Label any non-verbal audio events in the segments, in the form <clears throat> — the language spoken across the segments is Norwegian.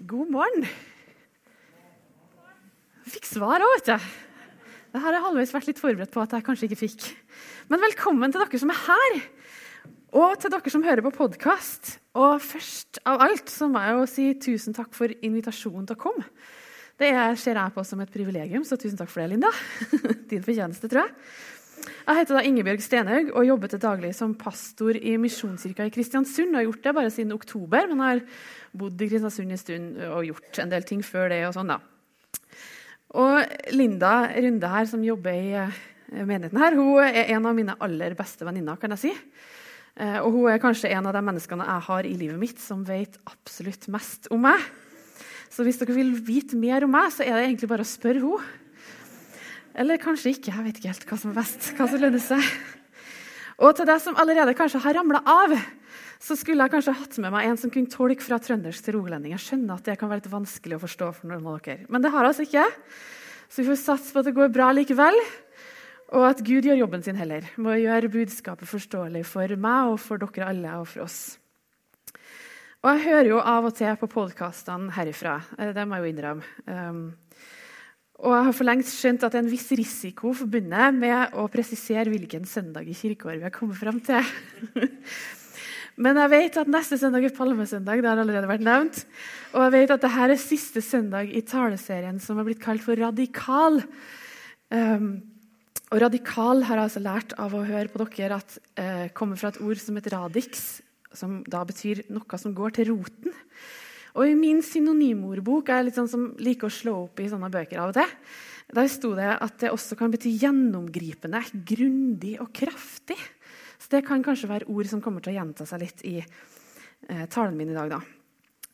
God morgen. Fikk svar òg, vet du. Det har jeg halvveis vært litt forberedt på at jeg kanskje ikke fikk. Men velkommen til dere som er her, og til dere som hører på podkast. Og først av alt så må jeg jo si tusen takk for invitasjonen til å komme. Det ser jeg på som et privilegium, så tusen takk for det, Linda. <laughs> Din fortjeneste, tror jeg. Jeg heter da Ingebjørg Stenhaug og jobber til daglig som pastor i Misjonskirka i Kristiansund. Jeg har gjort det bare siden oktober, men har bodd i Kristiansund en stund og gjort en del ting før det. Og sånn da. Og Linda Runde her, som jobber i eh, menigheten her, hun er en av mine aller beste venninner. kan jeg si. Eh, og hun er kanskje en av de menneskene jeg har i livet mitt som vet absolutt mest om meg. Så hvis dere vil vite mer om meg, så er det egentlig bare å spørre henne. Eller kanskje ikke. Jeg vet ikke helt hva som er best. hva som lønner seg. Og til deg som allerede kanskje har ramla av, så skulle jeg kanskje hatt med meg en som kunne tolke fra trøndersk til rogalending. Jeg skjønner at det kan være litt vanskelig å forstå for noen av dere. Men det har jeg altså ikke. Så vi får satse på at det går bra likevel. Og at Gud gjør jobben sin heller, med å gjøre budskapet forståelig for meg og for dere alle og for oss. Og jeg hører jo av og til på podkastene herifra. Eh, det må jeg jo innrømme. Og jeg har for lengst skjønt at det er en viss risiko forbundet med å presisere hvilken søndag i kirkeåret vi har kommet fram til. <laughs> Men jeg vet at neste søndag er palmesøndag. det har allerede vært nevnt. Og jeg vet at dette er siste søndag i taleserien som har blitt kalt for Radikal. Um, og Radikal har jeg altså lært av å høre på dere at uh, kommer fra et ord som heter radix, som da betyr noe som går til roten. Og I min synonymordbok er jeg litt sånn som liker å slå opp i sånne bøker av og til. Der sto det at det også kan bety gjennomgripende, grundig og kraftig. Så det kan kanskje være ord som kommer til å gjenta seg litt i eh, talen min i dag. da.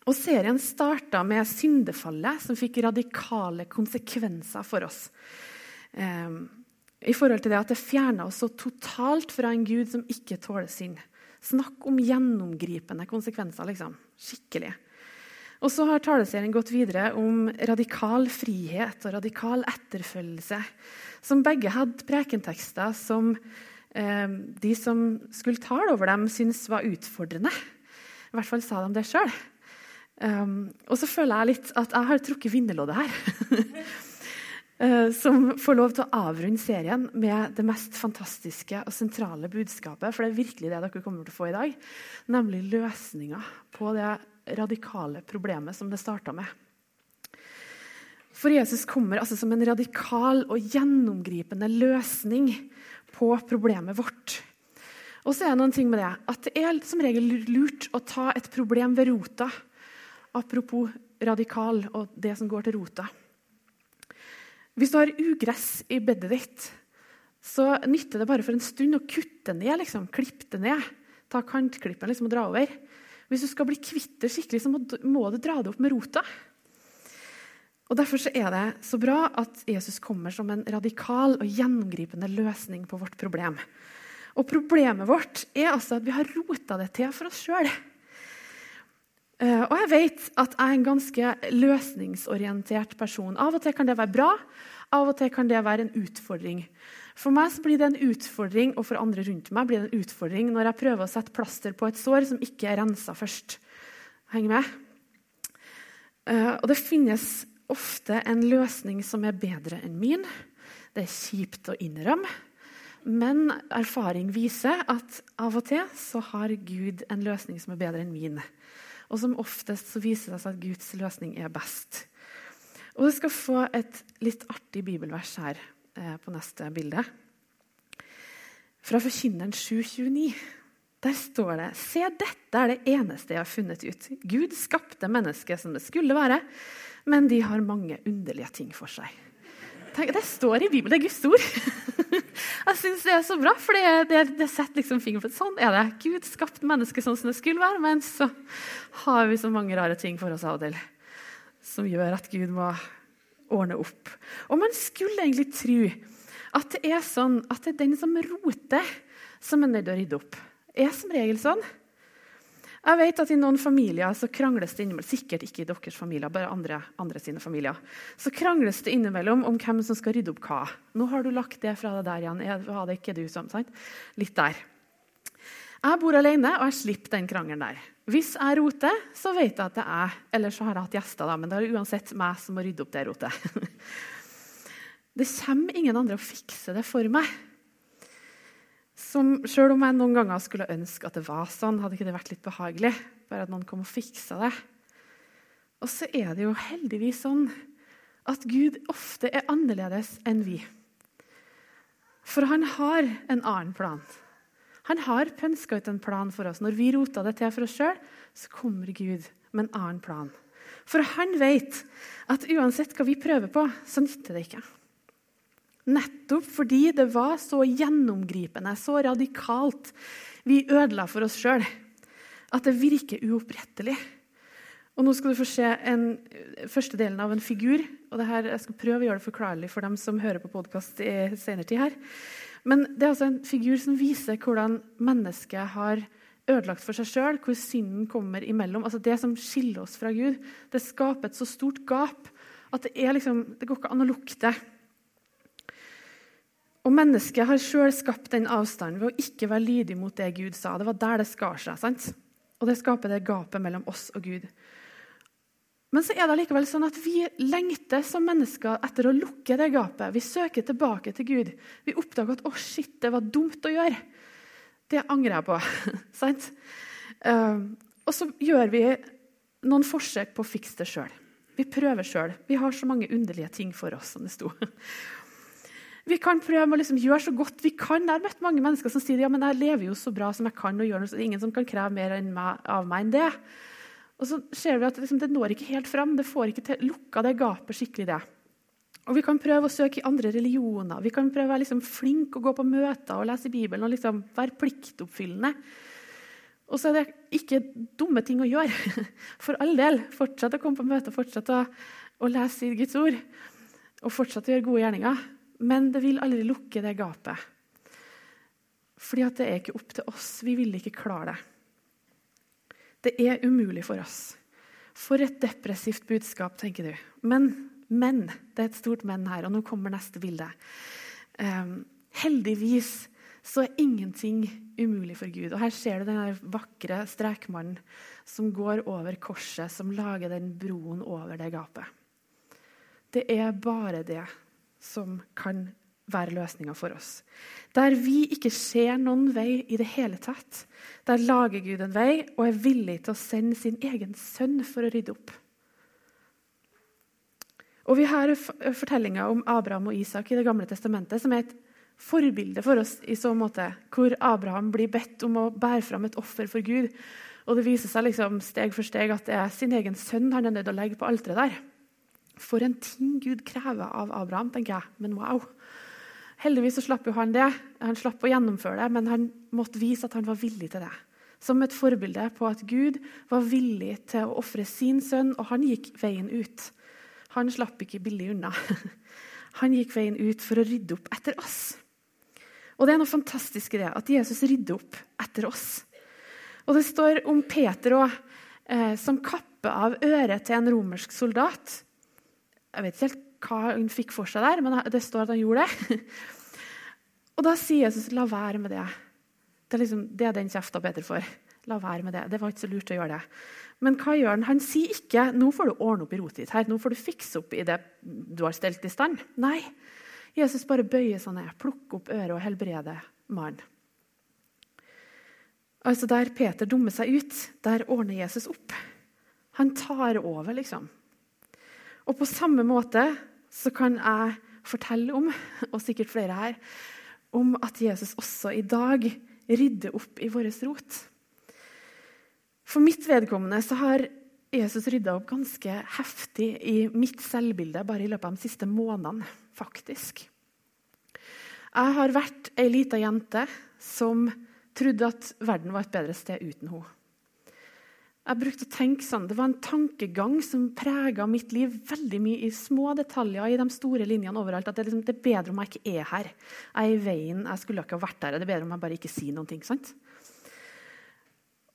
Og Serien starta med syndefallet, som fikk radikale konsekvenser for oss. Eh, I forhold til det at det fjerna oss så totalt fra en gud som ikke tåler synd. Snakk om gjennomgripende konsekvenser. liksom. Skikkelig. Og så har taleserien gått videre om radikal frihet og radikal etterfølgelse, som begge hadde prekentekster som eh, de som skulle tale over dem, syntes var utfordrende. I hvert fall sa de det sjøl. Um, ehm, og så føler jeg litt at jeg har trukket vinnerloddet her. uh, <laughs> som får lov til å avrunde serien med det mest fantastiske og sentrale budskapet. For det er virkelig det dere kommer til å få i dag. Nemlig løsninga på det radikale problemet som det starta med. For Jesus kommer altså som en radikal og gjennomgripende løsning på problemet vårt. Og så er det noen ting med det at det er som regel lurt å ta et problem ved rota. Apropos radikal og det som går til rota. Hvis du har ugress i bedet ditt, så nytter det bare for en stund å kutte ned. liksom, Klippe det ned. Ta kantklippen liksom, og dra over. Hvis du skal bli kvitt det skikkelig, så må du dra det opp med rota. Og Derfor er det så bra at Jesus kommer som en radikal og gjennomgripende løsning på vårt problem. Og Problemet vårt er altså at vi har rota det til for oss sjøl. Eh, og jeg vet at jeg er en ganske løsningsorientert person. Av og til kan det være bra, av og til kan det være en utfordring. For meg blir det en utfordring, og for andre rundt meg blir det en utfordring når jeg prøver å sette plaster på et sår som ikke er rensa først. Heng med? Uh, og det finnes ofte en løsning som er bedre enn min. Det er kjipt å innrømme. Men erfaring viser at av og til så har Gud en løsning som er bedre enn min. Og som oftest så viser det seg at Guds løsning er best. Og Du skal få et litt artig bibelvers her Eh, på neste bilde. Fra Forkynneren 729. Der står det Se, dette er det eneste jeg har funnet ut. Gud skapte mennesket som det skulle være, men de har mange underlige ting for seg. Det står i Bibelen. Det er Guds ord. <laughs> Jeg syns det er så bra, for det, det, det setter liksom fingeren på Sånn er det. Gud skapte mennesket sånn som det skulle være, men så har vi så mange rare ting for oss av og til som gjør at Gud må ordne opp. Og man skulle egentlig tro at det er sånn at det er den som roter, som er nødt til å rydde opp. Er som regel sånn. Jeg vet at I noen familier så krangles det innimellom, sikkert ikke i deres familier, bare andre, andre sine familier, så krangles det innimellom om hvem som skal rydde opp hva. Nå har du lagt det fra deg der igjen. Jeg det ikke du som sant? Litt der. Jeg bor alene, og jeg slipper den krangelen der. Hvis jeg roter, så vet jeg at det er Eller så har jeg hatt gjester, da, men det er uansett meg som må rydde opp det rotet. <laughs> Det kommer ingen andre å fikse det for meg. Som, selv om jeg noen ganger skulle ønske at det var sånn, hadde ikke det vært litt behagelig. Bare at noen kom og fiksa det. Og så er det jo heldigvis sånn at Gud ofte er annerledes enn vi. For han har en annen plan. Han har pønska ut en plan for oss. Når vi roter det til for oss sjøl, så kommer Gud med en annen plan. For han vet at uansett hva vi prøver på, så nytter det ikke. Nettopp fordi det var så gjennomgripende, så radikalt vi ødela for oss sjøl, at det virker uopprettelig. Og Nå skal du få se en, første delen av en figur. og her, Jeg skal prøve å gjøre det forklarlig for dem som hører på podkast i senere tid. her. Men det er altså en figur som viser hvordan mennesket har ødelagt for seg sjøl, hvor synden kommer imellom. Altså Det som skiller oss fra Gud, det skaper et så stort gap at det, liksom, det går ikke an å lukte. Og Mennesket har sjøl skapt den avstanden ved å ikke være lydig mot det Gud sa. Det var der det skar seg. sant? Og det skaper det gapet mellom oss og Gud. Men så er det likevel sånn at vi lengter som mennesker etter å lukke det gapet. Vi søker tilbake til Gud. Vi oppdager at 'å, shit, det var dumt å gjøre'. Det angrer jeg på. <laughs> sant? Uh, og så gjør vi noen forsøk på å fikse det sjøl. Vi prøver sjøl. Vi har så mange underlige ting for oss, som det sto. <laughs> Vi kan prøve å liksom gjøre så godt vi kan. Jeg har møtt mange mennesker som sier ja, men jeg lever jo så bra som jeg kan. og gjør noe, så det er Ingen som kan kreve mer av meg enn det. Og så ser vi at liksom, Det når ikke helt fram. Det får ikke til, lukka det gapet skikkelig. det. Og Vi kan prøve å søke i andre religioner. Vi kan prøve å være liksom flink og gå på møter og lese Bibelen og liksom være pliktoppfyllende. Og så er det ikke dumme ting å gjøre. <laughs> For all del. Fortsett å komme på møter, fortsett å, å lese i Guds ord. Og fortsett å gjøre gode gjerninger. Men det vil aldri lukke det gapet. Fordi at det er ikke opp til oss. Vi vil ikke klare det. Det er umulig for oss. For et depressivt budskap, tenker du. Men, men Det er et stort men her, og nå kommer neste bilde. Um, heldigvis så er ingenting umulig for Gud. Og Her ser du den vakre strekmannen som går over korset, som lager den broen over det gapet. Det er bare det som kan være løsninga for oss. Der vi ikke ser noen vei i det hele tatt, der lager Gud en vei og er villig til å sende sin egen sønn for å rydde opp. Og Vi har fortellinga om Abraham og Isak i Det gamle testamentet, som er et forbilde for oss i så måte, hvor Abraham blir bedt om å bære fram et offer for Gud. Og Det viser seg liksom steg for steg at det er sin egen sønn han er nødt til å legge på alteret der. For en ting Gud krever av Abraham, tenker jeg. Men wow! Heldigvis så slapp jo han det. Han slapp å gjennomføre det, men han måtte vise at han var villig til det. Som et forbilde på at Gud var villig til å ofre sin sønn, og han gikk veien ut. Han slapp ikke billig unna. <laughs> Han gikk veien ut for å rydde opp etter oss. Og det er noe fantastisk i det, at Jesus rydder opp etter oss. Og det står om Peter òg, eh, som kapper av øret til en romersk soldat. Jeg vet ikke helt hva hun fikk for seg der, men det står at han gjorde det. <laughs> Og da sier Jesus, 'La være med det'. Det er, liksom, det er den kjefta Peter for. La være med det. Det var ikke så lurt å gjøre det. Men hva gjør han? Han sier ikke 'nå får du ordne opp i rotet ditt'. her, 'Nå får du fikse opp i det du har stelt i stand'. Nei. Jesus bare bøyer seg ned, plukker opp øret og helbreder mannen. Altså Der Peter dummer seg ut, der ordner Jesus opp. Han tar over, liksom. Og på samme måte så kan jeg fortelle om, og sikkert flere her, om at Jesus også i dag rydder opp i vår rot. For mitt vedkommende så har Jesus rydda opp ganske heftig i mitt selvbilde bare i løpet av de siste månedene, faktisk. Jeg har vært ei lita jente som trodde at verden var et bedre sted uten henne. Jeg brukte å tenke sånn, Det var en tankegang som prega mitt liv veldig mye i små detaljer i de store linjene overalt. at det, liksom, det, er bedre om jeg ikke er her. Jeg er i veien. Jeg skulle ikke ha vært der. Det er bedre om jeg bare ikke sier noen ting. sant?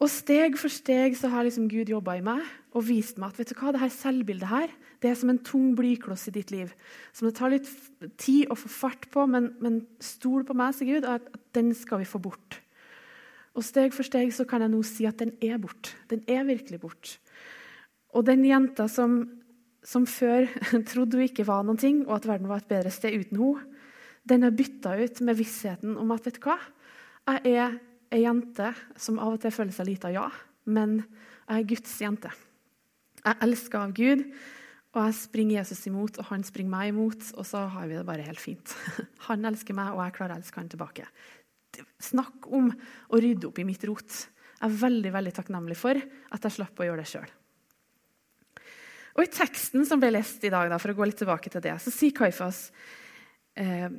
Og Steg for steg så har liksom Gud jobba i meg og vist meg at vet du hva, det her selvbildet her, det er som en tung blykloss i ditt liv. Som det tar litt tid å få fart på, men, men stol på meg, sier Gud, at den skal vi få bort. Og steg for steg så kan jeg nå si at den er bort. Den er virkelig bort. Og den jenta som, som før <laughs> trodde hun ikke var noen ting, og at verden var et bedre sted uten henne, den er bytta ut med vissheten om at vet du hva? jeg er ei jente som av og til føler seg lita, ja, men jeg er Guds jente. Jeg elsker av Gud, og jeg springer Jesus imot, og han springer meg imot, og så har vi det bare helt fint. <laughs> Han elsker meg, og jeg klarer å elske han tilbake. Snakk om å rydde opp i mitt rot. Jeg er veldig veldig takknemlig for at jeg slapp å gjøre det sjøl. Og I teksten som ble lest i dag, da, for å gå litt tilbake til det, så sier Kaifas eh,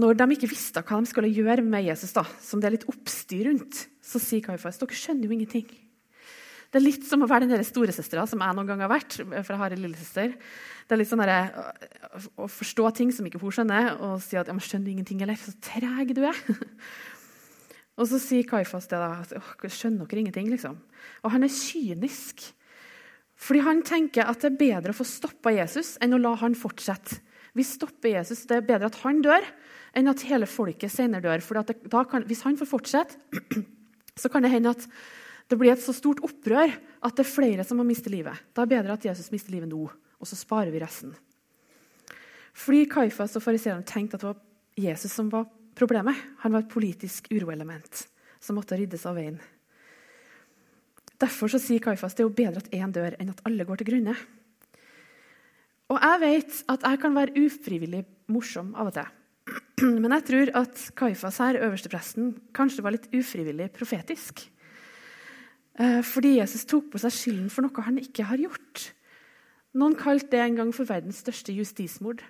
Når de ikke visste hva de skulle gjøre med Jesus, da, som det er litt oppstyr rundt, så sier Kaifas dere skjønner jo ingenting. Det er litt som å være den storesøstera som jeg noen gang har vært. for jeg har en lillesøster. Det er litt sånn der, Å forstå ting som ikke hun skjønner, og si at ja, men 'skjønner ingenting', eller 'så treg du er'. <laughs> og så sier Kaifas det da, at 'skjønner dere ingenting', liksom. Og han er kynisk. Fordi han tenker at det er bedre å få stoppa Jesus enn å la han fortsette. Vi stopper Jesus. Det er bedre at han dør, enn at hele folket senere dør. For hvis han får fortsette, <clears throat> så kan det hende at det blir et så stort opprør at det er flere som må miste livet. Da er det bedre at Jesus mister livet nå, og så sparer vi resten. Fordi Kaifas og fariseerne tenkte at det var Jesus som var problemet. Han var et politisk uroelement som måtte ryddes av veien. Derfor sier Kaifas det er jo bedre at én dør, enn at alle går til grunne. Og jeg vet at jeg kan være ufrivillig morsom av og til. <clears throat> Men jeg tror at Kaifas her, øverstepresten, kanskje var litt ufrivillig profetisk. Eh, fordi Jesus tok på seg skylden for noe han ikke har gjort. Noen kalte det en gang for verdens største justismord.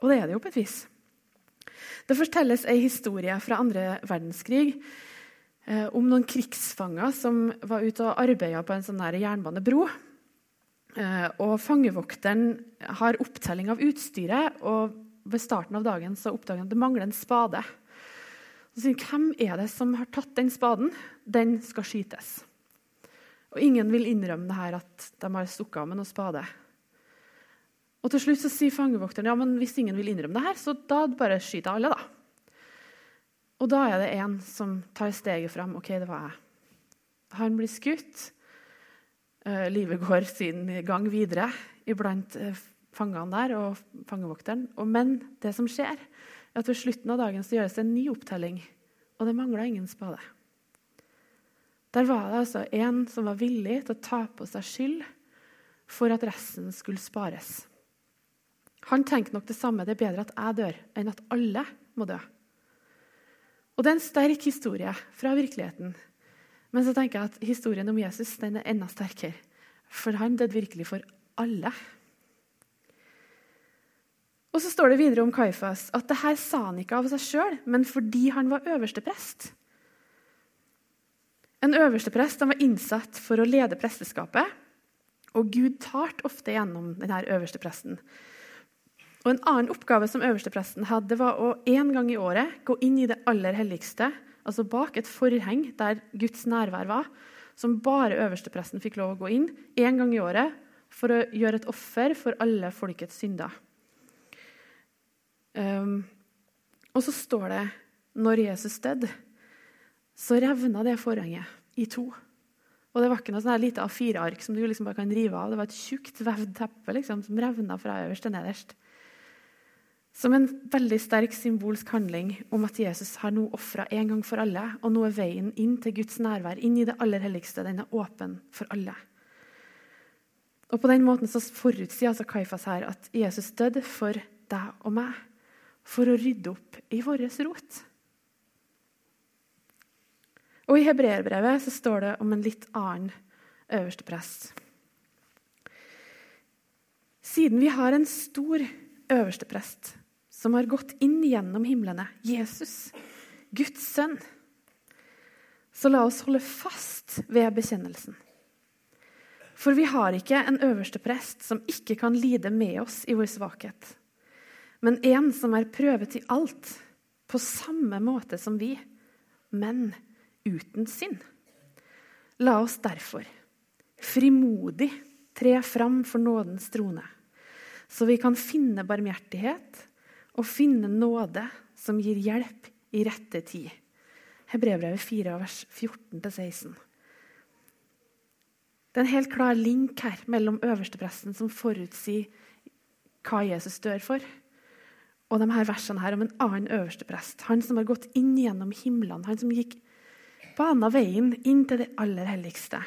Og det er det jo på et vis. Det fortelles ei historie fra andre verdenskrig eh, om noen krigsfanger som var ute og arbeida på en sånn jernbanebro. Eh, og Fangevokteren har opptelling av utstyret, og ved starten av dagen så oppdager han at det mangler en spade. Så Hvem er det som har tatt den spaden? Den skal skytes. Og ingen vil innrømme det her at de har stukket av med noen spade. Og Til slutt så sier fangevokteren ja, men hvis ingen vil innrømme det her, så da bare skyter alle. da. Og da er det en som tar steget fram. OK, det var jeg. Han blir skutt. Uh, livet går sin gang videre iblant uh, fangene der og fangevokteren. Og, men det som skjer, at ved slutten av dagen så gjøres det en ny opptelling, og det mangla ingen spade. Der var det altså en som var villig til å ta på seg skyld for at resten skulle spares. Han tenkte nok det samme. Det er bedre at jeg dør, enn at alle må dø. Og Det er en sterk historie fra virkeligheten. Men så tenker jeg at historien om Jesus den er enda sterkere. For han døde virkelig for alle. Og så står det videre om Kaifas at det her sa han ikke av seg sjøl, men fordi han var øversteprest. En øversteprest var innsatt for å lede presteskapet, og Gud talte ofte gjennom denne øverstepresten. Og En annen oppgave som øverstepresten hadde, var å en gang i året gå inn i det aller helligste, altså bak et forheng der Guds nærvær var, som bare øverstepresten fikk lov å gå inn en gang i året for å gjøre et offer for alle folkets synder. Um, og så står det når Jesus døde, så revna det forhenget i to. Og det var ikke noe sånn lite A4-ark som du liksom bare kan rive av. Det var et tjukt vevd teppe liksom, som revna fra øverst til nederst. Som en veldig sterk symbolsk handling om at Jesus har nå ofra en gang for alle, og nå er veien inn til Guds nærvær, inn i det aller helligste, den er åpen for alle. Og På den måten så forutsier altså Kaifas her at Jesus døde for deg og meg for å rydde opp i vår rot. Og I hebreerbrevet står det om en litt annen øverste prest. Siden vi har en stor øverste prest som har gått inn gjennom himlene, Jesus, Guds sønn, så la oss holde fast ved bekjennelsen. For vi har ikke en øverste prest som ikke kan lide med oss i vår svakhet men en som er prøvet i alt, på samme måte som vi, men uten synd. La oss derfor frimodig tre fram for nådens trone, så vi kan finne barmhjertighet og finne nåde som gir hjelp i rette tid. Hebrevet 4, vers 14-16. Det er en helt klar link her mellom øverstepresten, som forutsier hva Jesus dør for, og de her versene her om en annen øversteprest. Han som har gått inn gjennom himlene, han som gikk bana veien inn til det aller helligste.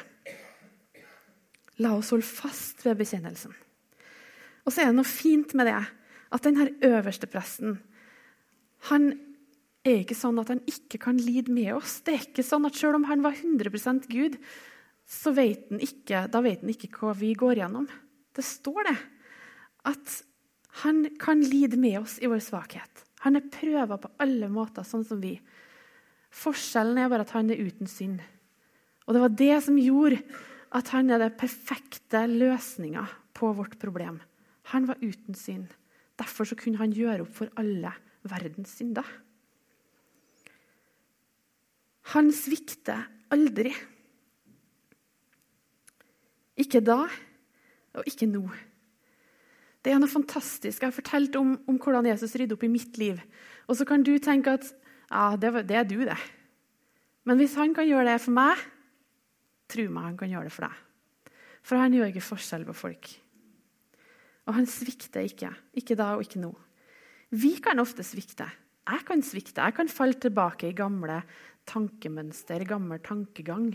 La oss holde fast ved bekjennelsen. Og så er det noe fint med det at denne øverstepresten han er ikke sånn at han ikke kan lide med oss. Det er ikke sånn at Selv om han var 100 Gud, så vet han ikke, da vet han ikke hva vi går gjennom. Det står det. At han kan lide med oss i vår svakhet. Han er prøva på alle måter, sånn som vi. Forskjellen er bare at han er uten synd. Og det var det som gjorde at han er den perfekte løsninga på vårt problem. Han var uten synd. Derfor kunne han gjøre opp for alle verdens synder. Han svikter aldri. Ikke da, og ikke nå. Det er noe fantastisk. Jeg har fortalt om, om hvordan Jesus rydder opp i mitt liv. Og så kan du tenke at ja, det, det er du, det. Men hvis han kan gjøre det for meg, tro meg, han kan gjøre det for deg. For han gjør ikke forskjell på folk. Og han svikter ikke. Ikke da og ikke nå. Vi kan ofte svikte. Jeg kan svikte. Jeg kan falle tilbake i gamle tankemønster, gammel tankegang.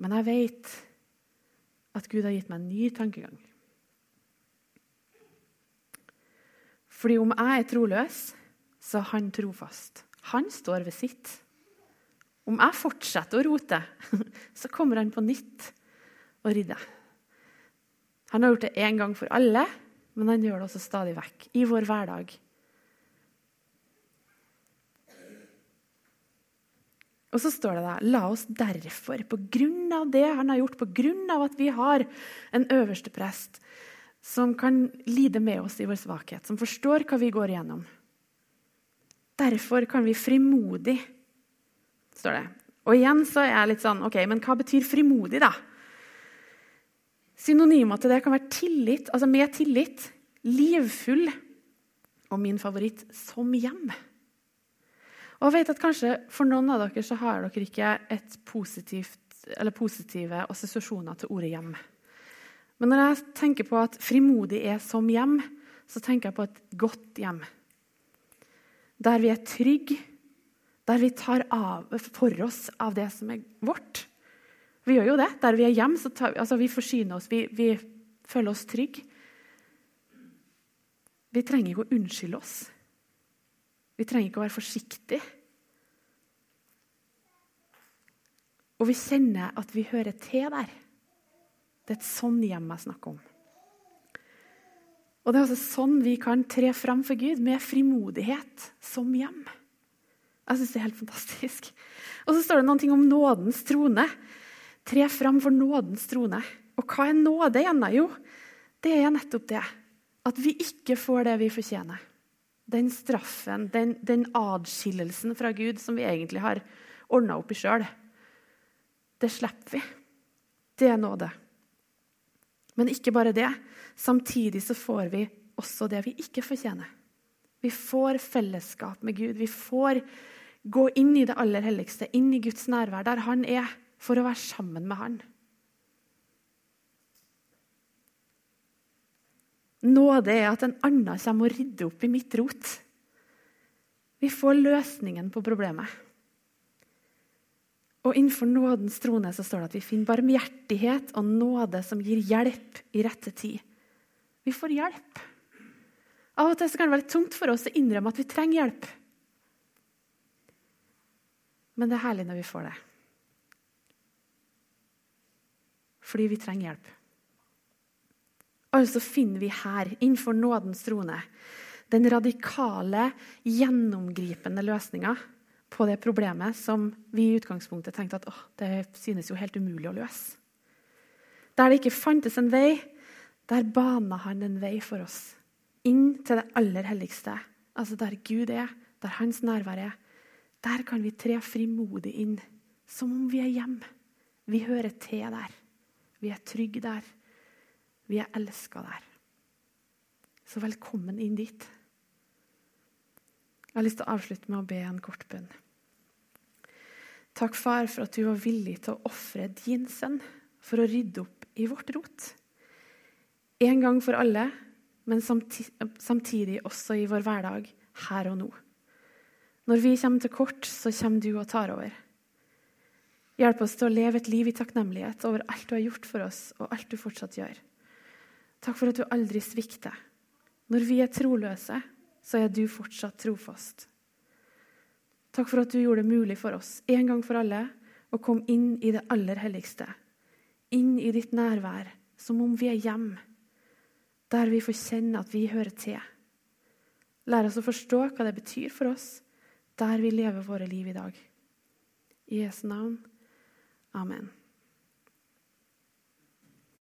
Men jeg vet at Gud har gitt meg en ny tankegang. Fordi om jeg er troløs, så er han trofast. Han står ved sitt. Om jeg fortsetter å rote, <laughs> så kommer han på nytt og rydder. Han har gjort det én gang for alle, men han gjør det også stadig vekk i vår hverdag. Og så står det da La oss derfor, på grunn av det han har gjort, på grunn av at vi har en øverste prest som kan lide med oss i vår svakhet, som forstår hva vi går igjennom Derfor kan vi frimodig står det. Og igjen så er jeg litt sånn OK, men hva betyr frimodig, da? Synonymer til det kan være tillit, altså med tillit, livfull og min favoritt som hjem. Og jeg vet at kanskje For noen av dere så har dere ikke et positivt, positive assosiasjoner til ordet hjem. Men når jeg tenker på at frimodig er som hjem, så tenker jeg på et godt hjem. Der vi er trygge, der vi tar av, for oss av det som er vårt. Vi gjør jo det. Der vi er hjem, så tar, altså vi forsyner oss, vi, vi føler oss trygge. Vi trenger ikke å unnskylde oss. Vi trenger ikke å være forsiktige. Og vi kjenner at vi hører til der. Det er et sånn hjem jeg snakker om. Og Det er også sånn vi kan tre fram for Gud, med frimodighet som hjem. Jeg syns det er helt fantastisk. Og så står det noen ting om nådens trone. Tre fram for nådens trone. Og hva er nåde igjen? Jo, det er nettopp det. At vi ikke får det vi fortjener den straffen, den, den adskillelsen fra Gud som vi egentlig har ordna opp i sjøl, det slipper vi. Det er nåde. Men ikke bare det. Samtidig så får vi også det vi ikke fortjener. Vi får fellesskap med Gud. Vi får gå inn i det aller helligste, inn i Guds nærvær, der han er, for å være sammen med han. Nåde er at en annen kommer og rydder opp i mitt rot. Vi får løsningen på problemet. Og Innenfor nådens trone så står det at vi finner barmhjertighet og nåde som gir hjelp i rette tid. Vi får hjelp. Av og til kan det være tungt for oss å innrømme at vi trenger hjelp. Men det er herlig når vi får det. Fordi vi trenger hjelp. Altså finner vi her, innenfor nådens trone, den radikale, gjennomgripende løsninga på det problemet som vi i utgangspunktet tenkte at åh, det synes jo helt umulig å løse. Der det ikke fantes en vei, der bana han en vei for oss. Inn til det aller helligste. Altså der Gud er, der hans nærvær er. Der kan vi tre frimodig inn, som om vi er hjemme. Vi hører til der. Vi er trygge der. Vi er elska der. Så velkommen inn dit. Jeg har lyst til å avslutte med å be en kort bønn. Takk, far, for at du var villig til å ofre din sønn for å rydde opp i vårt rot. En gang for alle, men samtidig også i vår hverdag, her og nå. Når vi kommer til kort, så kommer du og tar over. Hjelp oss til å leve et liv i takknemlighet over alt du har gjort for oss, og alt du fortsatt gjør. Takk for at du aldri svikter. Når vi er troløse, så er du fortsatt trofast. Takk for at du gjorde det mulig for oss en gang for alle å komme inn i det aller helligste. Inn i ditt nærvær, som om vi er hjem, der vi får kjenne at vi hører til. Lær oss å forstå hva det betyr for oss, der vi lever våre liv i dag. I Jesu navn. Amen.